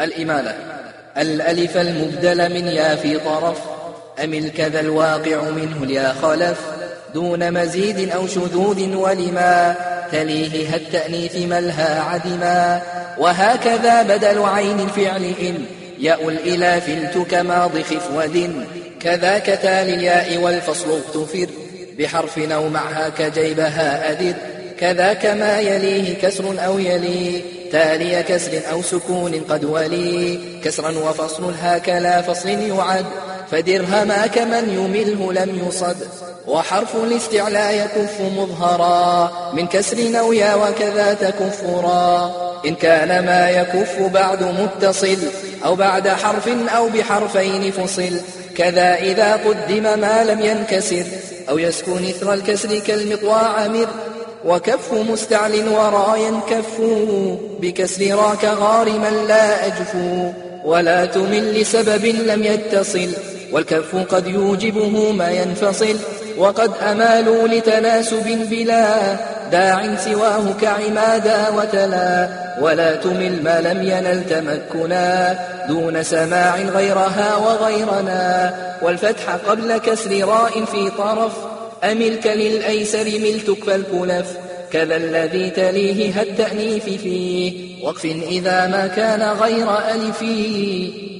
الإمالة. الألف المبدل من يا في طرف أم الكذا الواقع منه اليا خلف؟ دون مزيد أو شذوذ ولما؟ تليه التأنيث ملها عدما؟ وهكذا بدل عين الفعل إن ياء الإلاف كماض خفوذ كذاك تالي الياء والفصل اغتفر بحرف أو معها كجيبها أدر كذاك ما يليه كسر أو يلي تالي كسر أو سكون قد ولي. كسرا وفصل هكلا فصل يعد. فدرهما كمن يمله لم يصد. وحرف الاستعلاء يكف مظهرا. من كسر نويا وكذا تكفرا. إن كان ما يكف بعد متصل. أو بعد حرف أو بحرفين فصل. كذا إذا قدم ما لم ينكسر. أو يسكن إثر الكسر كالمطواع مر وكف مستعل ورايا كف بكسر راك غارما لا أجفو ولا تمل لسبب لم يتصل والكف قد يوجبه ما ينفصل وقد أمالوا لتناسب بلا داع سواه كعمادا وتلا ولا تمل ما لم ينل تمكنا دون سماع غيرها وغيرنا والفتح قبل كسر راء في طرف أملك للأيسر ملتك فالكلف كذا الذي تليه التأنيف فيه. وقف إذا ما كان غير ألفي.